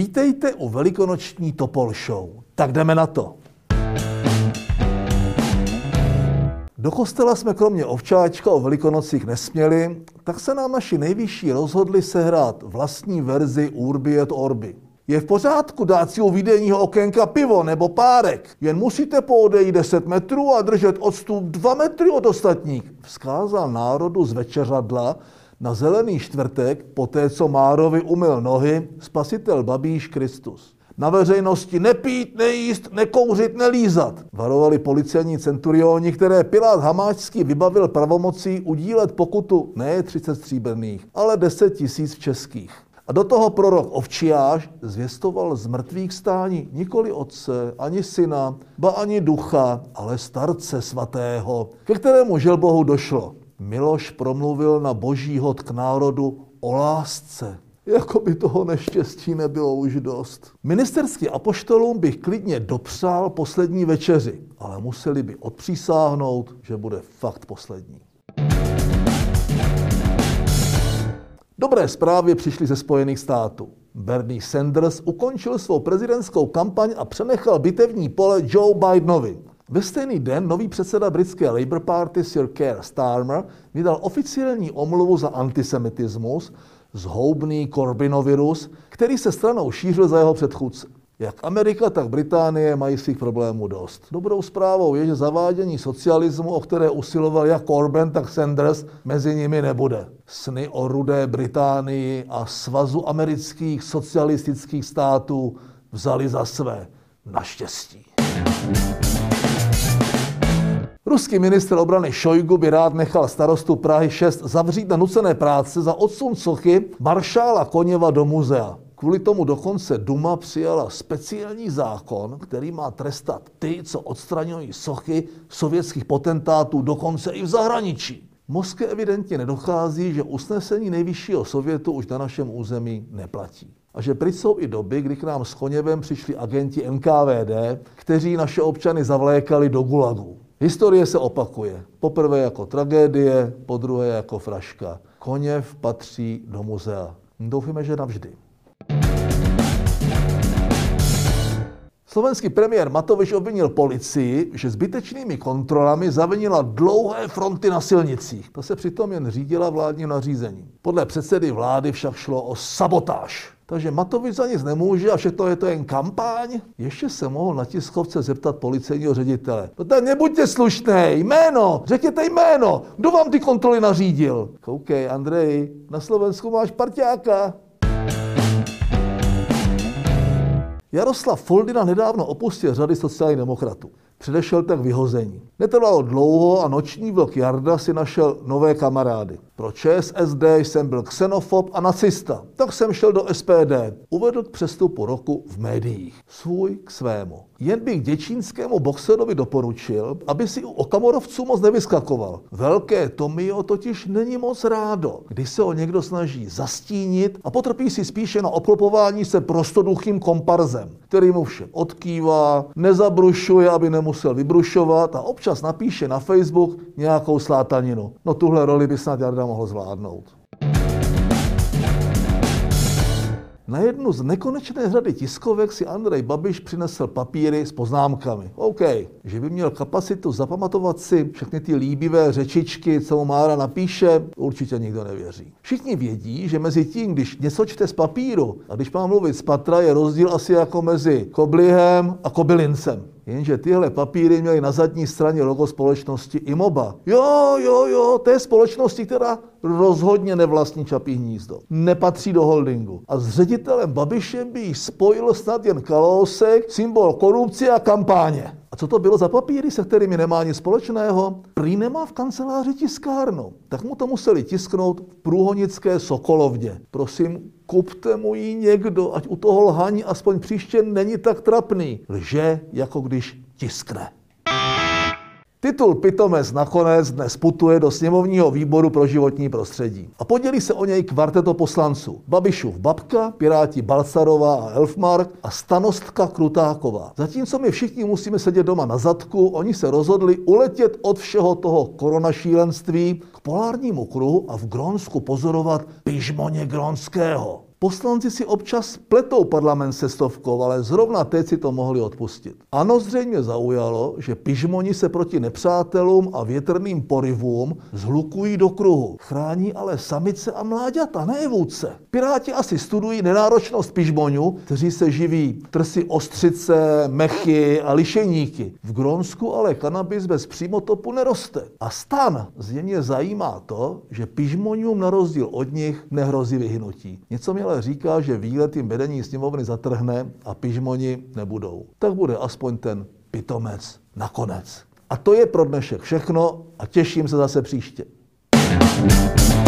Vítejte u velikonoční Topol Show. Tak jdeme na to. Do kostela jsme kromě ovčáčka o velikonocích nesměli, tak se nám naši nejvyšší rozhodli sehrát vlastní verzi Urbi et Orbi. Je v pořádku dát si u výdejního okénka pivo nebo párek, jen musíte poodejít 10 metrů a držet odstup 2 metry od ostatních. Vzkázal národu z večeřadla na zelený čtvrtek, poté co Márovi umyl nohy, spasitel Babíš Kristus. Na veřejnosti nepít, nejíst, nekouřit, nelízat. Varovali policejní centurioni, které Pilát Hamáčský vybavil pravomocí udílet pokutu ne 30 stříbrných, ale 10 tisíc českých. A do toho prorok Ovčiáš zvěstoval z mrtvých stání nikoli otce, ani syna, ba ani ducha, ale starce svatého, ke kterému žel Bohu došlo. Miloš promluvil na boží hod k národu o lásce. Jako by toho neštěstí nebylo už dost. Ministerský apoštolům bych klidně dopřál poslední večeři, ale museli by odpřísáhnout, že bude fakt poslední. Dobré zprávy přišly ze Spojených států. Bernie Sanders ukončil svou prezidentskou kampaň a přenechal bitevní pole Joe Bidenovi. Ve stejný den nový předseda britské Labour Party Sir Keir Starmer vydal oficiální omluvu za antisemitismus, zhoubný korbinovirus, který se stranou šířil za jeho předchůdce. Jak Amerika, tak Británie mají svých problémů dost. Dobrou zprávou je, že zavádění socialismu, o které usiloval jak Corbyn, tak Sanders, mezi nimi nebude. Sny o rudé Británii a svazu amerických socialistických států vzali za své. Naštěstí. Ruský minister obrany Šojgu by rád nechal starostu Prahy 6 zavřít na nucené práce za odsun sochy maršála Koněva do muzea. Kvůli tomu dokonce Duma přijala speciální zákon, který má trestat ty, co odstraňují sochy sovětských potentátů dokonce i v zahraničí. Moskvě evidentně nedochází, že usnesení nejvyššího sovětu už na našem území neplatí. A že pryč jsou i doby, kdy k nám s Koněvem přišli agenti NKVD, kteří naše občany zavlékali do gulagu. Historie se opakuje. Poprvé jako tragédie, po druhé jako fraška. Koněv patří do muzea. Doufíme, že navždy. Slovenský premiér Matovič obvinil policii, že zbytečnými kontrolami zavinila dlouhé fronty na silnicích. To se přitom jen řídila vládním nařízením. Podle předsedy vlády však šlo o sabotáž. Takže Matovič za nic nemůže a všechno je to jen kampaň. Ještě se mohl na tiskovce zeptat policejního ředitele. No tak nebuďte slušný, jméno, řekněte jméno, kdo vám ty kontroly nařídil? Koukej, Andrej, na Slovensku máš parťáka. Jaroslav Foldina nedávno opustil řady sociálních demokratů. Předešel tak vyhození. Netrvalo dlouho a noční vlk Jarda si našel nové kamarády. Pro ČSSD jsem byl xenofob a nacista, tak jsem šel do SPD. Uvedl k přestupu roku v médiích. Svůj k svému. Jen bych děčínskému boxerovi doporučil, aby si u okamorovců moc nevyskakoval. Velké Tomio totiž není moc rádo, když se ho někdo snaží zastínit a potrpí si spíše na obklopování se prostoduchým komparzem, který mu vše odkývá, nezabrušuje, aby nemusel vybrušovat a občas napíše na Facebook nějakou slátaninu. No tuhle roli by snad Jarda mohl zvládnout. Na jednu z nekonečné řady tiskovek si Andrej Babiš přinesl papíry s poznámkami. OK, že by měl kapacitu zapamatovat si všechny ty líbivé řečičky, co mu Mára napíše, určitě nikdo nevěří. Všichni vědí, že mezi tím, když něco čte z papíru a když má mluvit z patra, je rozdíl asi jako mezi koblihem a kobylincem. Jenže tyhle papíry měly na zadní straně logo společnosti Imoba. Jo, jo, jo, té společnosti, která rozhodně nevlastní Čapí hnízdo. Nepatří do holdingu. A s ředitelem Babišem by jí spojil snad jen Kalousek, symbol korupce a kampáně. Co to bylo za papíry, se kterými nemá nic společného? Prý nemá v kanceláři tiskárnu. Tak mu to museli tisknout v průhonické Sokolovně. Prosím, kupte mu ji někdo, ať u toho lhaní aspoň příště není tak trapný. Lže, jako když tiskne. Titul Pitomec nakonec dnes putuje do sněmovního výboru pro životní prostředí. A podělí se o něj kvarteto poslanců. Babišův babka, Piráti Balcarová a Elfmark a stanostka Krutáková. Zatímco my všichni musíme sedět doma na zadku, oni se rozhodli uletět od všeho toho koronašílenství k polárnímu kruhu a v Grónsku pozorovat pižmoně Grónského. Poslanci si občas pletou parlament se stovkou, ale zrovna teď si to mohli odpustit. Ano, zřejmě zaujalo, že pižmoni se proti nepřátelům a větrným porivům zhlukují do kruhu. Chrání ale samice a mláďata, ne vůdce. Piráti asi studují nenáročnost pižmonů, kteří se živí trsy ostřice, mechy a lišejníky. V Grónsku ale kanabis bez přímotopu neroste. A stan zjevně zajímá to, že pižmonům na rozdíl od nich nehrozí vyhnutí. Něco mi ale říká, že výlet jim vedení sněmovny zatrhne a pižmoni nebudou. Tak bude aspoň ten pitomec nakonec. A to je pro dnešek všechno a těším se zase příště. thank you